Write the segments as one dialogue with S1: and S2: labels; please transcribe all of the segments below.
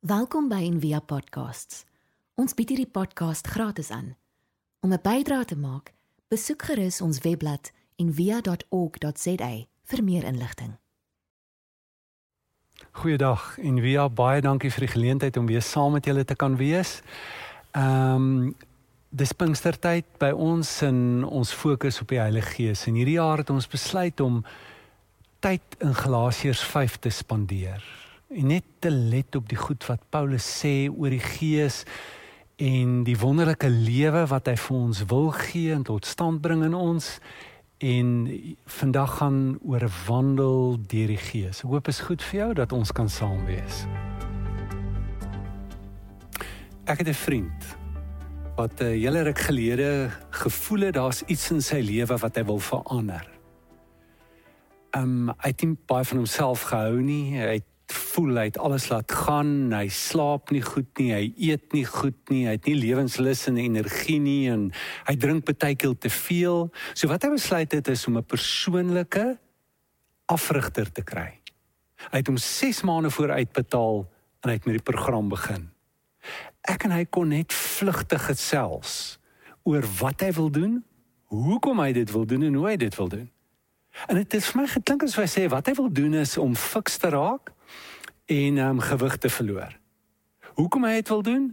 S1: Welkom by Envia Podcasts. Ons bied hierdie podcast gratis aan. Om 'n bydrae te maak, besoek gerus ons webblad en via.org.za vir meer inligting.
S2: Goeiedag en Via baie dankie vir die geleentheid om weer saam met julle te kan wees. Ehm um, dis Pinkstertyd by ons en ons fokus op die Heilige Gees. En hierdie jaar het ons besluit om tyd in Galasiërs 5 te spandeer net te let op die goed wat Paulus sê oor die Gees en die wonderlike lewe wat hy vir ons wil gee en tot stand bring in ons en vandag gaan oor wandel deur die Gees. Ek hoop is goed vir jou dat ons kan saam wees. Ek het 'n vriend wat 'n hele ruk gelede gevoel het daar's iets in sy lewe wat hy wil verander. Um hy het nie baie van homself gehou nie. Hy het voel hy het alles laat gaan, hy slaap nie goed nie, hy eet nie goed nie, hy het nie lewenslus en energie nie en hy drink baie keer te veel. So wat hy besluit het is om 'n persoonlike afrigter te kry. Hy het hom 6 maande vooruit betaal en hy het met die program begin. Ek en hy kon net vlugtig gesels oor wat hy wil doen, hoekom hy dit wil doen en hoe hy dit wil doen. En dit het vir my geklink asof hy sê wat hy wil doen is om fiks te raak en um, gewig te verloor. Hoekom hy dit wil doen?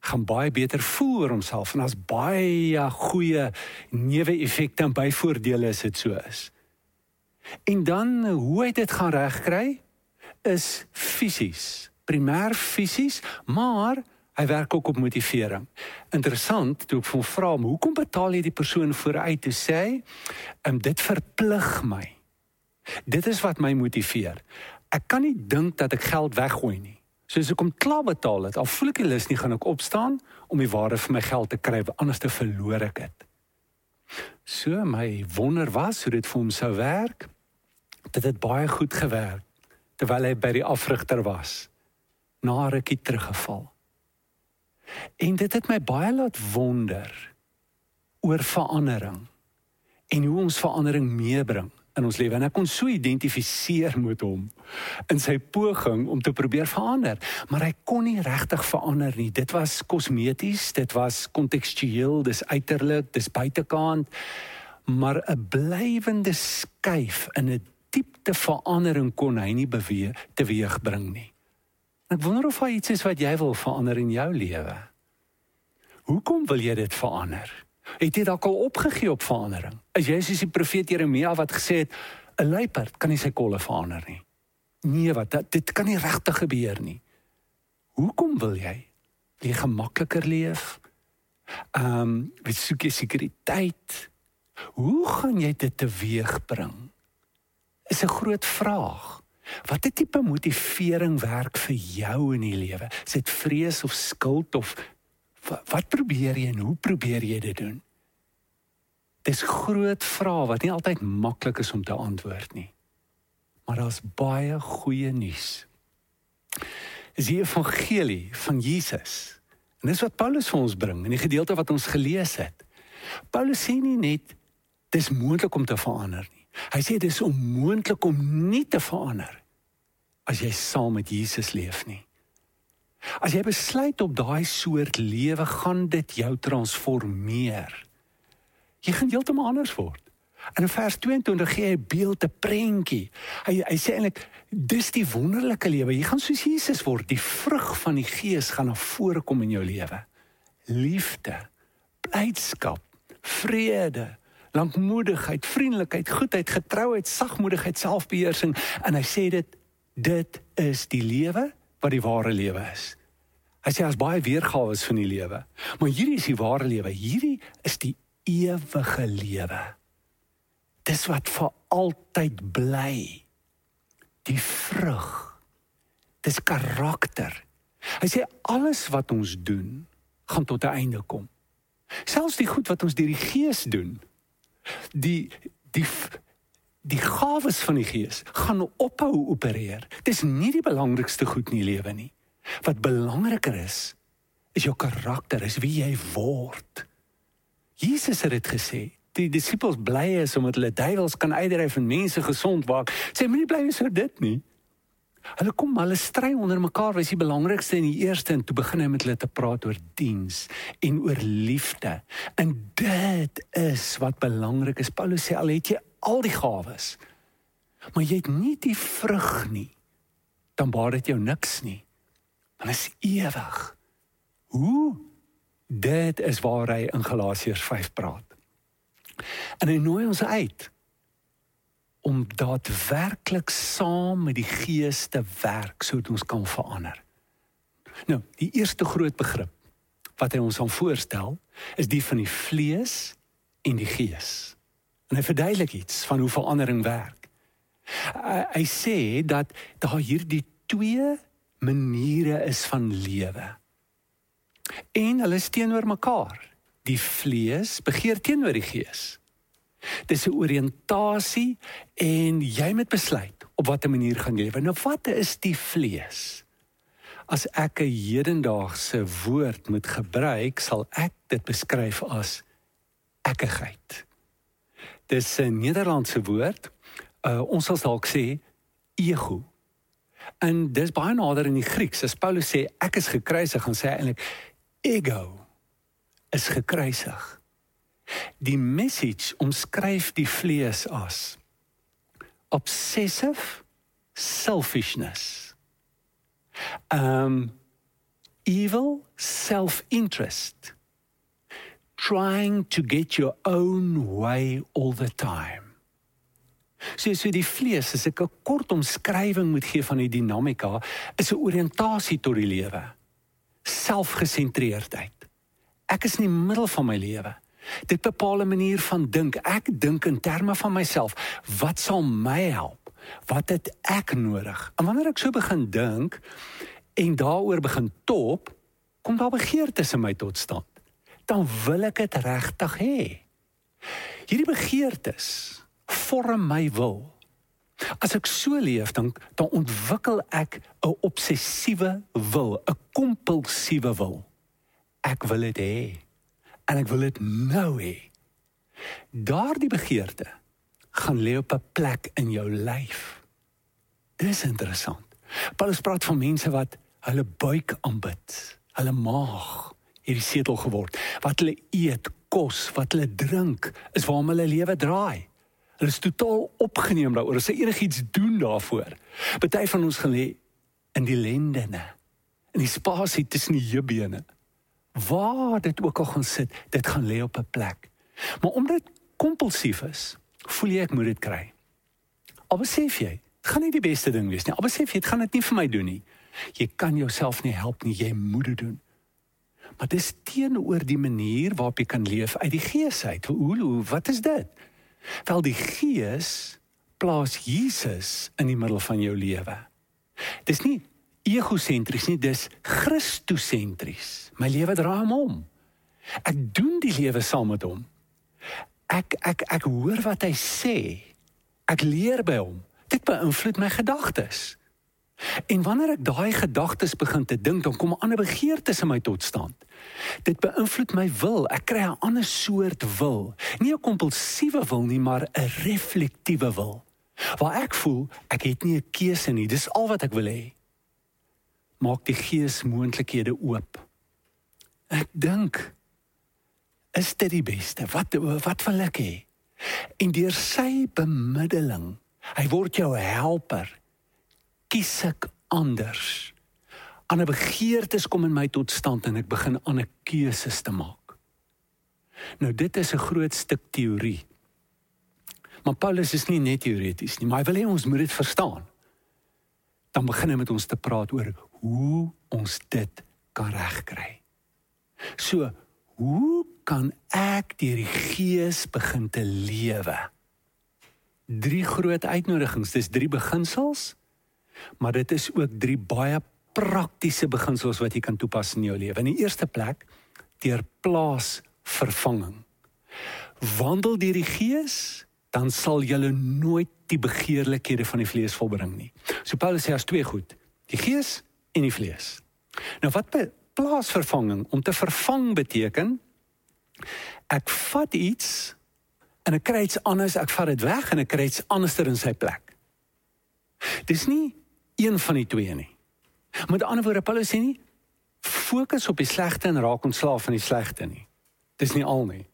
S2: gaan baie beter voel oor homself en as baie goeie neeweffekte en byvoordele as dit so is. En dan hoe hy dit gaan regkry is fisies, primêr fisies, maar hy werk ook op motivering. Interessant, toe ek hom vra, "Hoekom betaal jy die persoon vooruit?" toe sê "Um dit verplig my. Dit is wat my motiveer ek kan nie dink dat ek geld weggooi nie. So as ek hom klaar betaal het, al voel ek nie lus nie, gaan ek opstaan om die waarde vir my geld te kry, anders te verloor ek dit. So my wonder was hoe dit vir hom sou werk. Dit het baie goed gewerk terwyl hy by die afrigter was. Na rukkie teruggeval. En dit het my baie laat wonder oor verandering en hoe ons verandering meebring in ons lewe en ek kon so identifiseer met hom in sy poging om te probeer verander maar hy kon nie regtig verander nie. Dit was kosmeties dit was kontekstueel dis uiterlik dis buitekant maar 'n blywende skuif in 'n diepte verandering kon hy nie beweeg teweeg bring nie. Ek wonder of hy iets is wat jy wil verander in jou lewe. Hoekom wil jy dit verander Het jy dalk al opgegee op verandering? Is jy soos die profeet Jeremia wat gesê het 'n luiperd kan nie sy kolle verander nie? Nee, wat dit kan nie regtig gebeur nie. Hoekom wil jy jy gemakliker leef? Ehm, um, wie soek jy sekuriteit? Hoe gaan jy dit teweegbring? Is 'n groot vraag. Watter tipe motivering werk vir jou in die lewe? Is dit vrees of skuld of wat, wat probeer jy en hoe probeer jy dit doen? Dis groot vrae wat nie altyd maklik is om te antwoord nie. Maar daar's baie goeie nuus. Is die evangelie van Jesus. En dis wat Paulus vir ons bring in die gedeelte wat ons gelees het. Paulus sê nie net dis moontlik om te verander nie. Hy sê dis onmoontlik om nie te verander as jy saam met Jesus leef nie. As jy besluit op daai soort lewe gaan dit jou transformeer. Jy gaan heeltemal anders word. En in vers 22 gee hy 'n beeld, 'n prentjie. Hy hy sê eintlik dis die wonderlike lewe. Jy gaan soos Jesus word. Die vrug van die Gees gaan na vore kom in jou lewe. Liefde, blydskap, vrede, lankmoedigheid, vriendelikheid, goedheid, getrouheid, sagmoedigheid, selfbeheersing en hy sê dit dit is die lewe wat die ware lewe is. Hy sê as baie weergawe is van die lewe, maar hierdie is die ware lewe. Hierdie is die ewige lewe. Dis wat vir altyd bly. Die vrug. Dis karakter. Hy sê alles wat ons doen gaan tot 'n einde kom. Selfs die goed wat ons deur die Gees doen. Die die die gawes van die Gees gaan ophou opereer. Dis nie die belangrikste goed in die lewe nie. Wat belangriker is, is jou karakter, is wie jy word. Jesus het dit gesê. Die disippels bly is omdat hulle duiwels kan uitdryf en mense gesond maak. Sê moenie bly so dit nie. Hulle kom, hulle stry onder mekaar, was die belangrikste en die eerste en toe begin hy met hulle te praat oor diens en oor liefde. En dit is wat belangrik is. Paulus sê al het jy al die gawes, maar jy het nie die vrug nie, dan baat dit jou niks nie. Dan is ewig. Hoe? Dit is waar hy in Galasiërs 5 praat. En hy nooi ons uit om daadwerklik saam met die Gees te werk sodat ons kan verander. Nou, die eerste groot begrip wat hy ons aan voorstel, is die van die vlees en die gees. En hy verduidelik iets van hoe verandering werk. Hy, hy sê dat daar hierdie twee maniere is van lewe. En hulle is teenoor mekaar. Die vlees begeer teenoor die gees. Dis 'n oriëntasie en jy moet besluit op watter manier gaan jy lewe. Nou wat is die vlees? As ek 'n hedendaagse woord moet gebruik, sal ek dit beskryf as ekkigheid. Dis 'n Nederlandse woord. Uh, ons sal dalk sê ego. En dis baie nader in die Grieks. As Paulus sê ek is gekruisig, dan sê hy eintlik ego is gekruisig. Die message omskryf die vlees as obsessive selfishness. Um evil self-interest. Trying to get your own way all the time. So so die vlees, as ek 'n kort omskrywing moet gee van die dinamika, is 'n oriëntasie tot die lewe. Selfgesentreerdheid. Ek is in die middel van my lewe. Dit bepaal 'n manier van dink. Ek dink in terme van myself. Wat sal my help? Wat het ek nodig? En wanneer ek so begin dink en daaroor begin top, kom daar begeertes in my tot stand. Dan wil ek dit regtig hê. Hierdie begeertes vorm my wil. As ek so leef, dan dan ontwikkel ek 'n obsessiewe wil, 'n kompulsiewe wil. Ek wil dit hê en ek wil dit nou hê. Daardie begeerte gaan lê op 'n plek in jou lyf. Dis interessant. Paulus praat van mense wat hulle buik aanbid, hulle maag hierdie setel geword. Wat hulle eet, kos, wat hulle drink, is waarom hulle lewe draai. Hulle is totaal opgeneem daaroor. Hulle sê enigiets doen daarvoor. Party van ons gaan lê in die lendene, in die spasie tussen die heubene waar dit ook al gaan sit, dit gaan lê op 'n plek. Maar omdat dit kompulsief is, voel jy ek moet dit kry. Al besef jy, dit gaan nie die beste ding wees nie. Al besef jy, dit gaan dit nie vir my doen nie. Jy kan jouself nie help nie, jy moet dit doen. Maar dis teenoor die manier waarop jy kan leef uit die gees uit. Hoe, hoe wat is dit? Wel die gees plaas Jesus in die middel van jou lewe. Dis nie egosentries nie, dis Christosentries. My lewe draai hom om. Ek doen die lewe saam met hom. Ek ek ek hoor wat hy sê. Ek leer by hom. Dit beïnvloed my gedagtes. En wanneer ek daai gedagtes begin te dink, dan kom 'n ander begeertes in my tot stand. Dit beïnvloed my wil. Ek kry 'n ander soort wil. Nie 'n kompulsiewe wil nie, maar 'n reflektiewe wil. Waar ek voel ek het nie 'n keuse nie. Dis al wat ek wil hê maak die gees moontlikhede oop. Ek dink is dit die beste. Wat wat wil ek hê? En deur sy bemiddeling, hy word jou helper. Kies ek anders. Ander begeertes kom in my tot stand en ek begin ander keuses te maak. Nou dit is 'n groot stuk teorie. Maar Paulus is nie net teoreties nie, maar hy wil hê ons moet dit verstaan. Dan begin hy met ons te praat oor hoe ons dit kan regkry. So, hoe kan ek deur die Gees begin te lewe? Drie groot uitnodigings, dis drie beginsels, maar dit is ook drie baie praktiese beginsels wat jy kan toepas in jou lewe. In die eerste plek, deur plaasvervanging. Wandel deur die Gees, dan sal jy nooit die begeerlikhede van die vlees volbring nie. So Paulus sê as twee goed, die Gees en die vlees. Nou wat plaasvervanging om te vervang beteken ek vat iets en ek kry iets anders, ek vat dit weg en ek kry iets anderster in sy plek. Dis nie een van die twee nie. Met ander woorde Paulus sê nie fokus op die slegte en raak ontslaaf van die slegte nie. Dis nie al nie.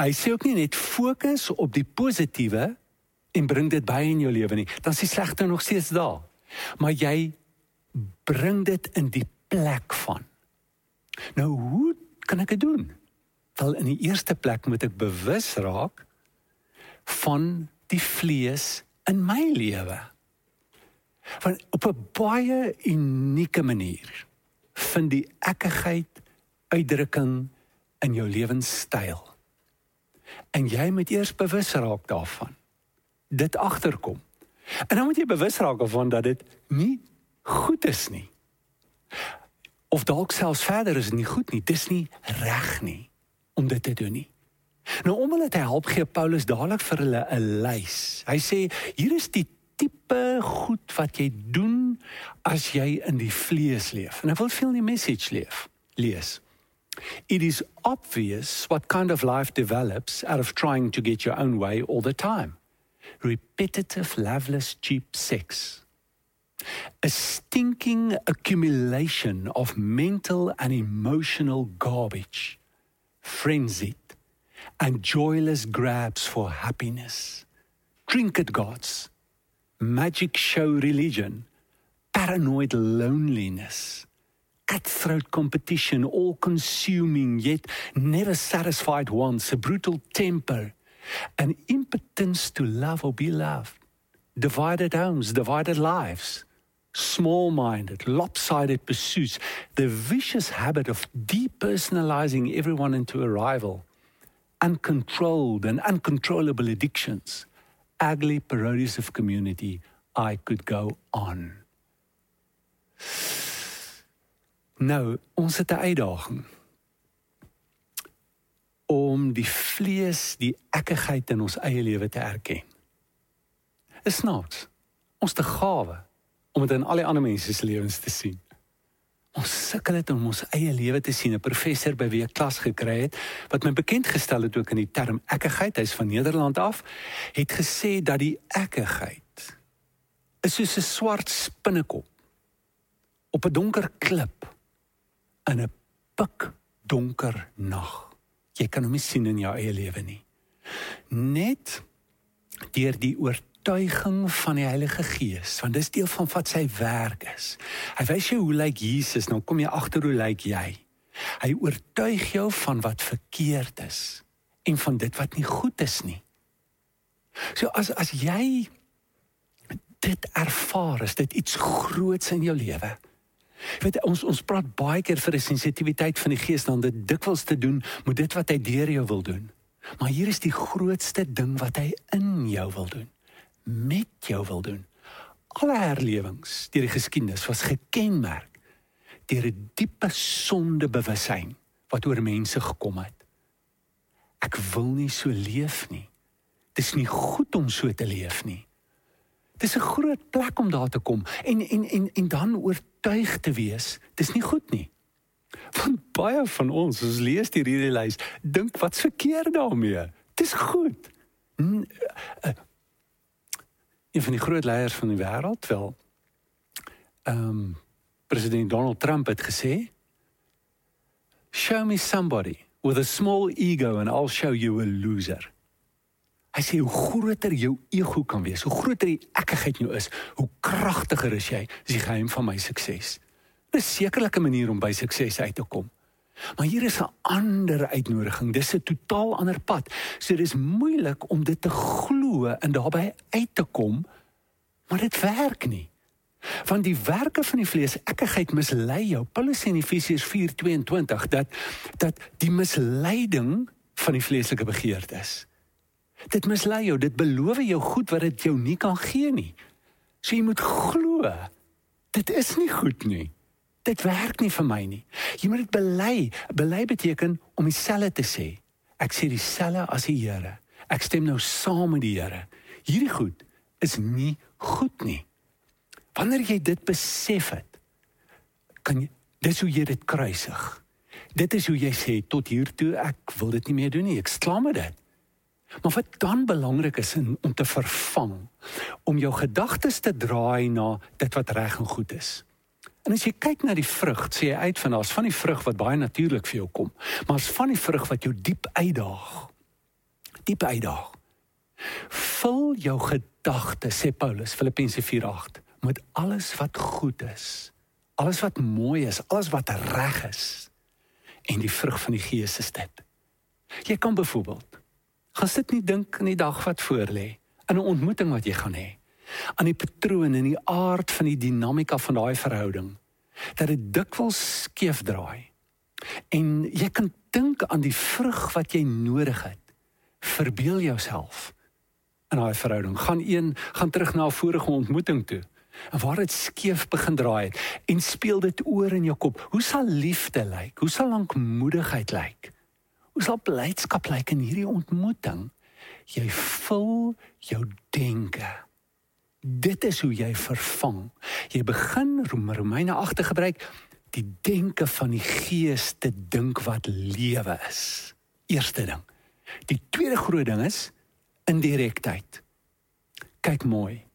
S2: Hy sê ook nie net fokus op die positiewe en bring dit by in jou lewe nie. Dan is die slegte nog steeds daar. Maar jy bring dit in die plek van. Nou hoe kan ek dit doen? Wel in die eerste plek moet ek bewus raak van die vlees in my lewe. Want op 'n baie unieke manier vind die ekkigheid uitdrukking in jou lewenstyl. En jy moet eers bewus raak daarvan. Dit agterkom. En dan moet jy bewus raak van dat dit nie goed is nie. Of dalk selfs verder is nie goed nie. Dis nie reg nie om dit te doen nie. Nou om hulle te help gee Paulus dadelik vir hulle 'n lys. Hy sê hier is die tipe goed wat jy doen as jy in die vlees leef. En ek wil veel die message leef. Lees. It is obvious what kind of life develops out of trying to get your own way all the time. Repetitive, loveless, cheap sex. A stinking accumulation of mental and emotional garbage. Frenzied and joyless grabs for happiness. Trinket gods. Magic show religion. Paranoid loneliness cutthroat competition, all consuming yet never satisfied wants, a brutal temper, an impotence to love or be loved, divided homes, divided lives, small minded, lopsided pursuits, the vicious habit of depersonalizing everyone into a rival, uncontrolled and uncontrollable addictions, ugly parodies of community. I could go on. Nou, ons het 'n uitdaging om die vlees, die ekkigheid in ons eie lewe te erken. Is snaaks. Ons te gawe om dit in al die ander mense se lewens te sien. Ons sukkel dit om ons eie lewe te sien. 'n Professor by wie ek klas gekry het, wat my bekend gestel het ook in die term ekkigheid, hy's van Nederland af, het gesê dat die ekkigheid is soos 'n swart spinnekop op 'n donker klip in 'n pikdonker nag. Jy kan hom nie sien in jou eie lewe nie. Net deur die oortuiging van die Heilige Gees, want dis deel van wat sy werk is. Hy wys jou hoe lyk Jesus, nou kom jy agter hoe lyk jy. Hy oortuig jou van wat verkeerd is en van dit wat nie goed is nie. So as as jy dit ervaar, is dit iets groots in jou lewe. Weet ons ons praat baie keer vir 'n sensitiwiteit van die gees dan dit dikwels te doen met dit wat hy deur jou wil doen. Maar hier is die grootste ding wat hy in jou wil doen. Met jou wil doen. Alle herlewings deur die geskiedenis was gekenmerk deur 'n diepe sondebewussyn wat oor mense gekom het. Ek wil nie so leef nie. Dit is nie goed om so te leef nie. Dis 'n groot plek om daar te kom en en en en dan oortuig te wees. Dis nie goed nie. Want baie van ons, as lees die hierdie lys, dink wat's verkeerd daarmee? Dis goed. Een van die groot leiers van die wêreld wel. Ehm um, president Donald Trump het gesê, "Show me somebody with a small ego and I'll show you a loser." Hy sê hoe groter jou ego kan wees, hoe groter die ekigheid in jou is, hoe kragtiger is jy. Dis die geheim van my sukses. Is 'n manier om by sukses uit te kom. Maar hier is 'n ander uitnodiging. Dis 'n totaal ander pad. So dis moeilik om dit te glo en daarbey uit te kom, maar dit werk nie. Want die werke van die vlees, ekigheid mislei jou. Paulus sê in Efesiërs 4:22 dat dat die misleiding van die vleeslike begeertes. Dit mislei jou, dit beloof jou goed wat dit jou nie kan gee nie. So jy moet glo. Dit is nie goed nie. Dit werk nie vir my nie. Jy moet dit bely. Bely beteken om dieselfde te sê. Ek sê dieselfde as die Here. Ek stem nou saam met die Here. Hierdie goed is nie goed nie. Wanneer jy dit besef het, kan jy dis hoe jy dit kruisig. Dit is hoe jy sê tot hier toe ek wil dit nie meer doen nie. Ek sklaam met dit. Maar wat dan belangrik is in, om te vervang, om jou gedagtes te draai na dit wat reg en goed is. En as jy kyk na die vrug, sê jy uit van daar's van die vrug wat baie natuurlik vir jou kom, maar as van die vrug wat jou diep uitdaag. Diep uitdaag. Vul jou gedagtes, sê Paulus, Filippense 4:8, met alles wat goed is, alles wat mooi is, alles wat reg is. En die vrug van die Gees is dit. Jy kan byvoorbeeld gaan sit nie dink aan die dag wat voorlê, in 'n ontmoeting wat jy gaan hê, aan die patrone en die aard van die dinamika van daai verhouding, dat dit dikwels skeef draai. En jy kan dink aan die vrug wat jy nodig het. Verbeel jouself in daai verhouding. Gaan een, gaan terug na 'n vorige ontmoeting toe. En waar dit skeef begin draai het en speel dit oor in jou kop. Hoe sal liefde lyk? Hoe sal lankmoedigheid lyk? Hoe sal blydskap lyk in hierdie ontmoeting? Jy vul jou denke. Dit is hoe jy vervang. Jy begin Romeine 8 te gebruik die denke van die gees te dink wat lewe is. Eerste ding. Die tweede groot ding is indirektheid. Kyk mooi.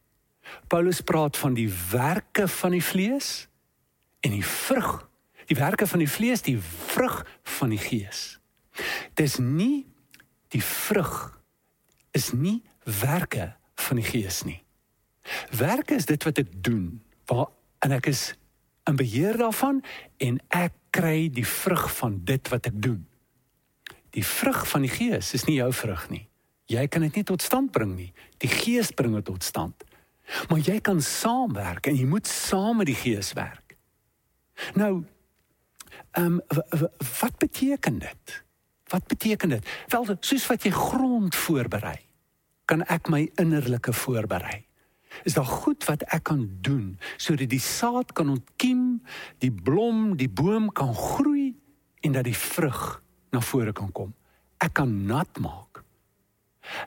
S2: Paulus praat van die werke van die vlees en die vrug. Die werke van die vlees, die vrug van die gees. Dis nie die vrug is nie werke van die gees nie. Werke is dit wat ek doen, waar en ek is in beheer daarvan en ek kry die vrug van dit wat ek doen. Die vrug van die gees is nie jou vrug nie. Jy kan dit nie tot stand bring nie. Die gees bring dit tot stand. Maar jy kan saamwerk en jy moet saam met die gees werk. Nou, ehm um, wat beteken dit? Wat beteken dit? Wel, soos wat jy grond voorberei, kan ek my innerlike voorberei. Is daar goed wat ek kan doen sodat die saad kan ontkiem, die blom, die boom kan groei en dat die vrug na vore kan kom. Ek kan nat maak.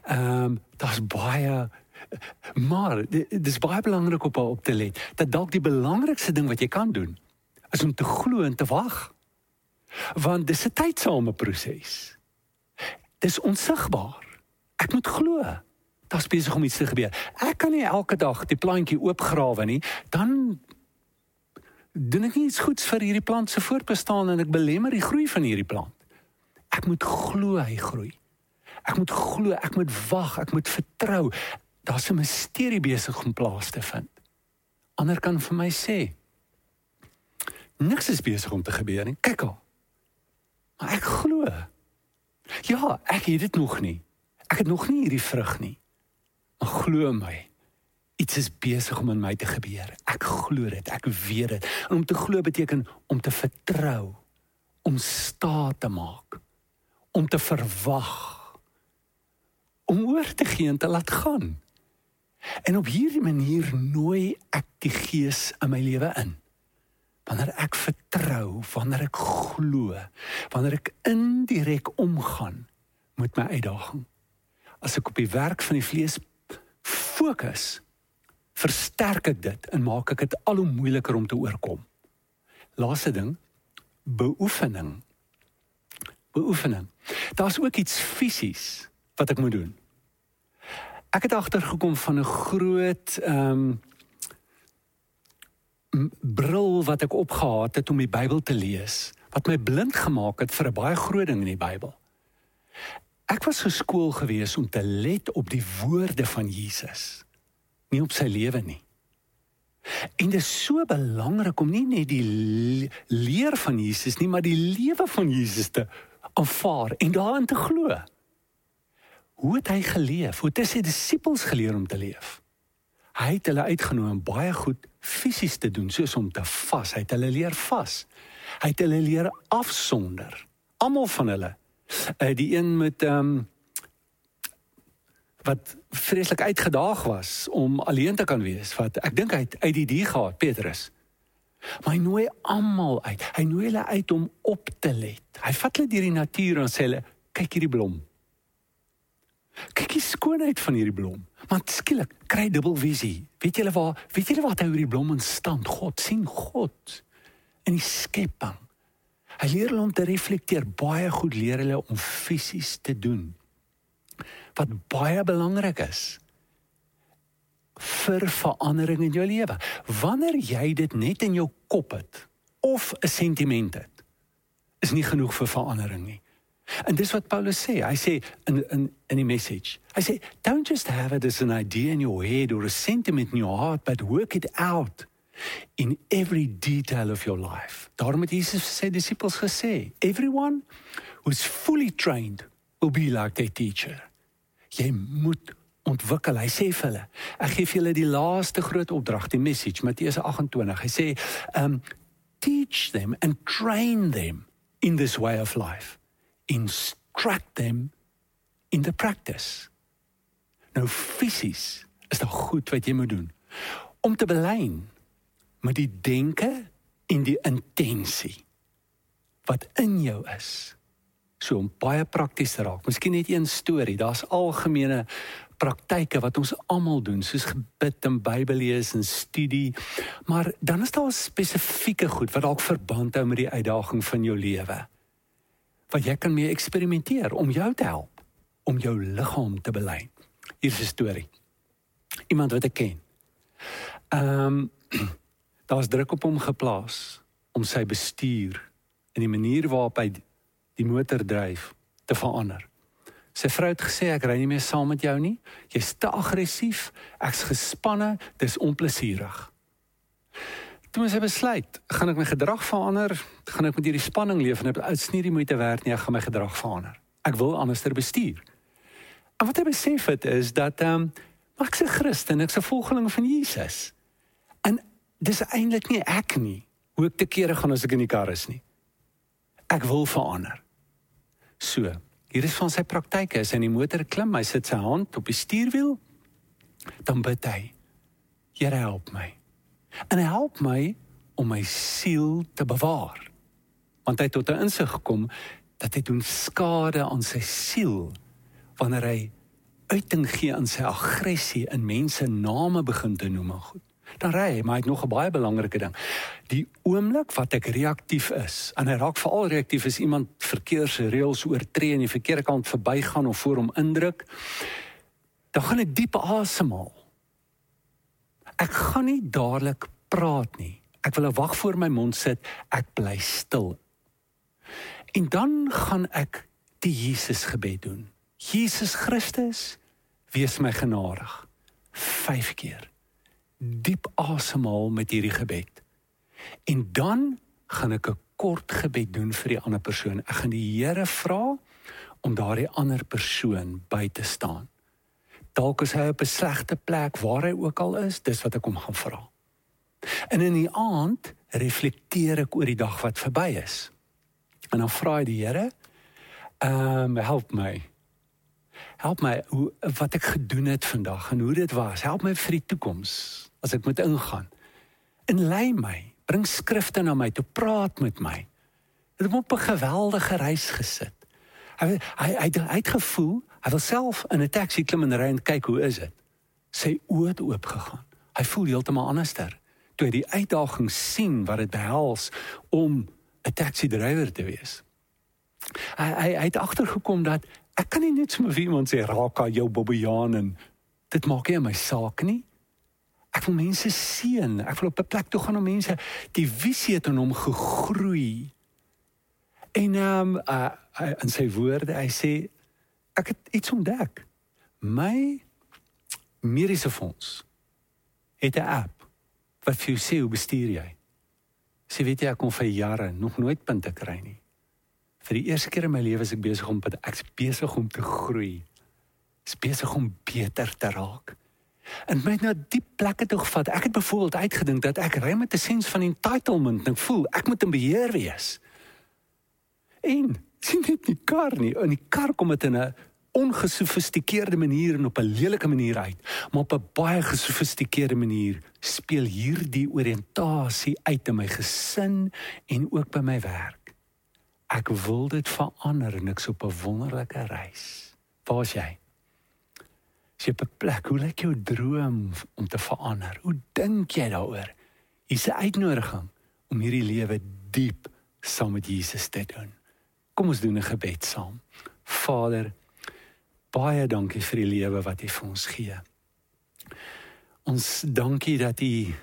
S2: Ehm um, daar's baie maar dis baie belangrik op op te let dat dalk die belangrikste ding wat jy kan doen is om te glo en te wag. Want dis 'n tydsame proses. Dis onsigbaar. Ek moet glo. Daar's besig om iets te gebeur. Ek kan nie elke dag die plantjie oopgrawe nie, dan doen ek nie iets goeds vir hierdie plant se voortbestaan en ek belemmer die groei van hierdie plant. Ek moet glo hy groei. Ek moet glo, ek moet wag, ek moet vertrou daar's 'n misterie besig om plaas te vind. Ander kan vir my sê niks is besig om te gebeur nie. Kyk al. Maar ek glo. Ja, ek het dit nog nie. Ek het nog nie hierdie vrug nie. Maar glo my, iets is besig om in my te gebeur. Ek glo dit, ek weet dit. En om te glo beteken om te vertrou, om staat te maak, om te verwag, om oor te gee en te laat gaan. En op hierdie manier nooi ek die Gees in my lewe in. Wanneer ek vertrou, wanneer ek glo, wanneer ek indirek omgaan met my uitdaging. As ek op die werk van die vlees fokus, versterk ek dit en maak ek dit al hoe moeiliker om te oorkom. Laaste ding, beoefening. Beoefening. Daar's ook iets fisies wat ek moet doen ek het agtergekom van 'n groot ehm um, bril wat ek opgehaat het om die Bybel te lees wat my blind gemaak het vir 'n baie groot ding in die Bybel. Ek was geskool gewees om te let op die woorde van Jesus, nie op sy lewe nie. En dit is so belangrik om nie net die leer van Jesus nie, maar die lewe van Jesus te aanvaar en daarin te glo. Hoe het hy geleef? Hoe het sy disippels geleer om te leef? Hy het hulle uitgenooi om baie goed fisies te doen, soos om te vas. Hy het hulle leer vas. Hy het hulle leer afsonder. Almal van hulle. Uh die een met um, wat vreeslik uitgedaag was om alleen te kan wees. Wat ek dink hy uit die die gehad, Petrus. Maar hy nooi almal uit. Hy nooi hulle uit om op te let. Hy vat hulle deur die natuur en sê hulle, kyk hierdie blom. Kyk die skoonheid van hierdie blom. Maar skielik kry hy dubbelvisie. Weet julle waar, weet julle wat hy oor die blom instaan? God sien God in die skepping. Hy leer hulle om te reflekteer. Baie goed leer hulle om fisies te doen. wat baie belangrik is vir verandering in jou lewe. Wanneer jy dit net in jou kop het of 'n sentiment het, is nie genoeg vir verandering nie. En dis wat Paulus sê. Hy sê in in in die message. Hy sê don't just have it as an idea in your head or a sentiment in your heart, but work it out in every detail of your life. Daarom het Jesus sy disippels gesê, everyone who's fully trained will be like their teacher. Jy moet ontwikkel. Hy sê vir hulle, ek gee vir julle die laaste groot opdrag, die message Matteus 28. Hy sê, um teach them and train them in this way of life. Instruct them in the practice. Nou fisies is dit goed wat jy moet doen. Om te belyn met die denke en die intensie wat in jou is. So om baie prakties te raak. Miskien net een storie. Daar's algemene praktyke wat ons almal doen, soos gebid en Bybel lees en studie. Maar dan is daar spesifieke goed wat dalk verband hou met die uitdaging van jou lewe. Wat jy kan mee eksperimenteer om jou te help om jou liggaam te belyn. Hier is 'n storie. Iemand wat ek ken. Ehm um, daar's druk op hom geplaas om sy bestuur en die manier waarop hy die motor dryf te verander. Sy vrou het gesê ek ry nie meer saam met jou nie. Jy's te aggressief. Ek's gespanne. Dis onplesierig. Toe moet sy besluit, gaan ek my gedrag verander? Gaan ek met hierdie spanning leef en dit uitsnie die moeite werd nie, ek gaan my gedrag verander. Ek wil anderster bestuur. En wat hy besef het is dat ehm um, ek's 'n Christen, ek's 'n volgeling van Jesus. Dis eintlik nie ek nie hoe ek te kere gaan as ek in die kar is nie. Ek wil verander. So, Hier is van sy praktyke. Hy is in die motor klim, hy sit sy hand op die stuurwiel. Dan bid hy. Here help my. En hy help my om my siel te bewaar. Want hy het tot 'n insig gekom dat hy doen skade aan sy siel wanneer hy uiting gee aan sy aggressie in mense name begin te noem en goed dan ry hy, maar hy het nog 'n baie belangrike ding. Die oomblik wat ek reaktief is, en hy raak veral reaktief as iemand verkeersreëls oortree en die verkeerde kant verbygaan of voor hom indruk, dan gaan ek diep asemhaal. Ek gaan nie dadelik praat nie. Ek wil 'n wag voor my mond sit, ek bly stil. En dan gaan ek die Jesus gebed doen. Jesus Christus, wees my genadig. 5 keer diep asemhaal met hierdie gebed. En dan gaan ek 'n kort gebed doen vir die ander persoon. Ek gaan die Here vra om daardie ander persoon by te staan. Dalk is hy op 'n slegte plek waar hy ook al is, dis wat ek hom gaan vra. En in die aand reflekteer ek oor die dag wat verby is. En dan vra ek die Here, ehm um, help my help my hoe wat ek gedoen het vandag en hoe dit was. Help my vir die toekoms as ek moet ingaan. En lei my, bring skrifte na my toe, praat met my. Dit het op 'n geweldige reis gesit. Hy hy hy het uitgevoel, hy wil self in 'n taxi klim en ry en kyk hoe is dit. Sy oë het oop gegaan. Hy voel heeltemal anderster toe hy die uitdaging sien wat dit behels om 'n taxi drywer te wees. Hy hy, hy het agtergekom dat ek kan nie net sommer vir iemand sê raak aan jou bobbejaan en dit maak nie my saak nie. Ek wil mense seën. Ek wil op 'n plek toe gaan om mense die visie het in hom gegroei. En ehm um, uh, uh, in sy woorde, hy sê ek het iets ontdek. My mediese fonds het 'n app wat vir jou sê hoe bestuur jy. Sy weet jy ek kon vir jare nog nooit punte kry nie. Vir die eerste keer in my lewe is ek besig om ek besig om te groei. Ek is besig om beter te raak. En my nou diep plekke toe gevat. Ek het byvoorbeeld uitgedink dat ek ry met 'n sens van entitlement en voel ek moet in beheer wees. En sien dit nie kar nie. In die kar kom dit in 'n ongesofistikeerde manier en op 'n lelike manier uit, maar op 'n baie gesofistikeerde manier speel hierdie oriëntasie uit in my gesin en ook by my werk. Ek wil dit verander en ek's op 'n wonderlike reis. Waar's jy? As jy op 'n plek, hoe lyk jou droom om te verander? Hoe dink jy daaroor? Hier's 'n uitnodiging om hierdie lewe diep saam met Jesus te doen. Kom ons doen 'n gebed saam. Vader, Baie dankie vir die lewe wat U vir ons gee. Ons dankie dat U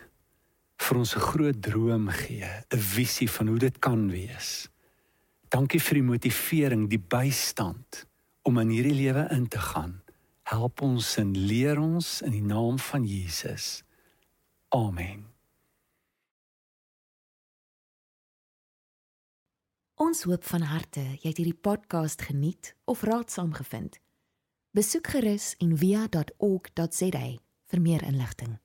S2: vir ons 'n groot droom gee, 'n visie van hoe dit kan wees. Dankie vir die motivering, die bystand om in hierdie lewe in te gaan. Help ons en leer ons in die naam van Jesus. Amen.
S1: Ons hoop van harte jy het hierdie podcast geniet of raadsaam gevind. Besoek gerus en via.ok.za vir meer inligting.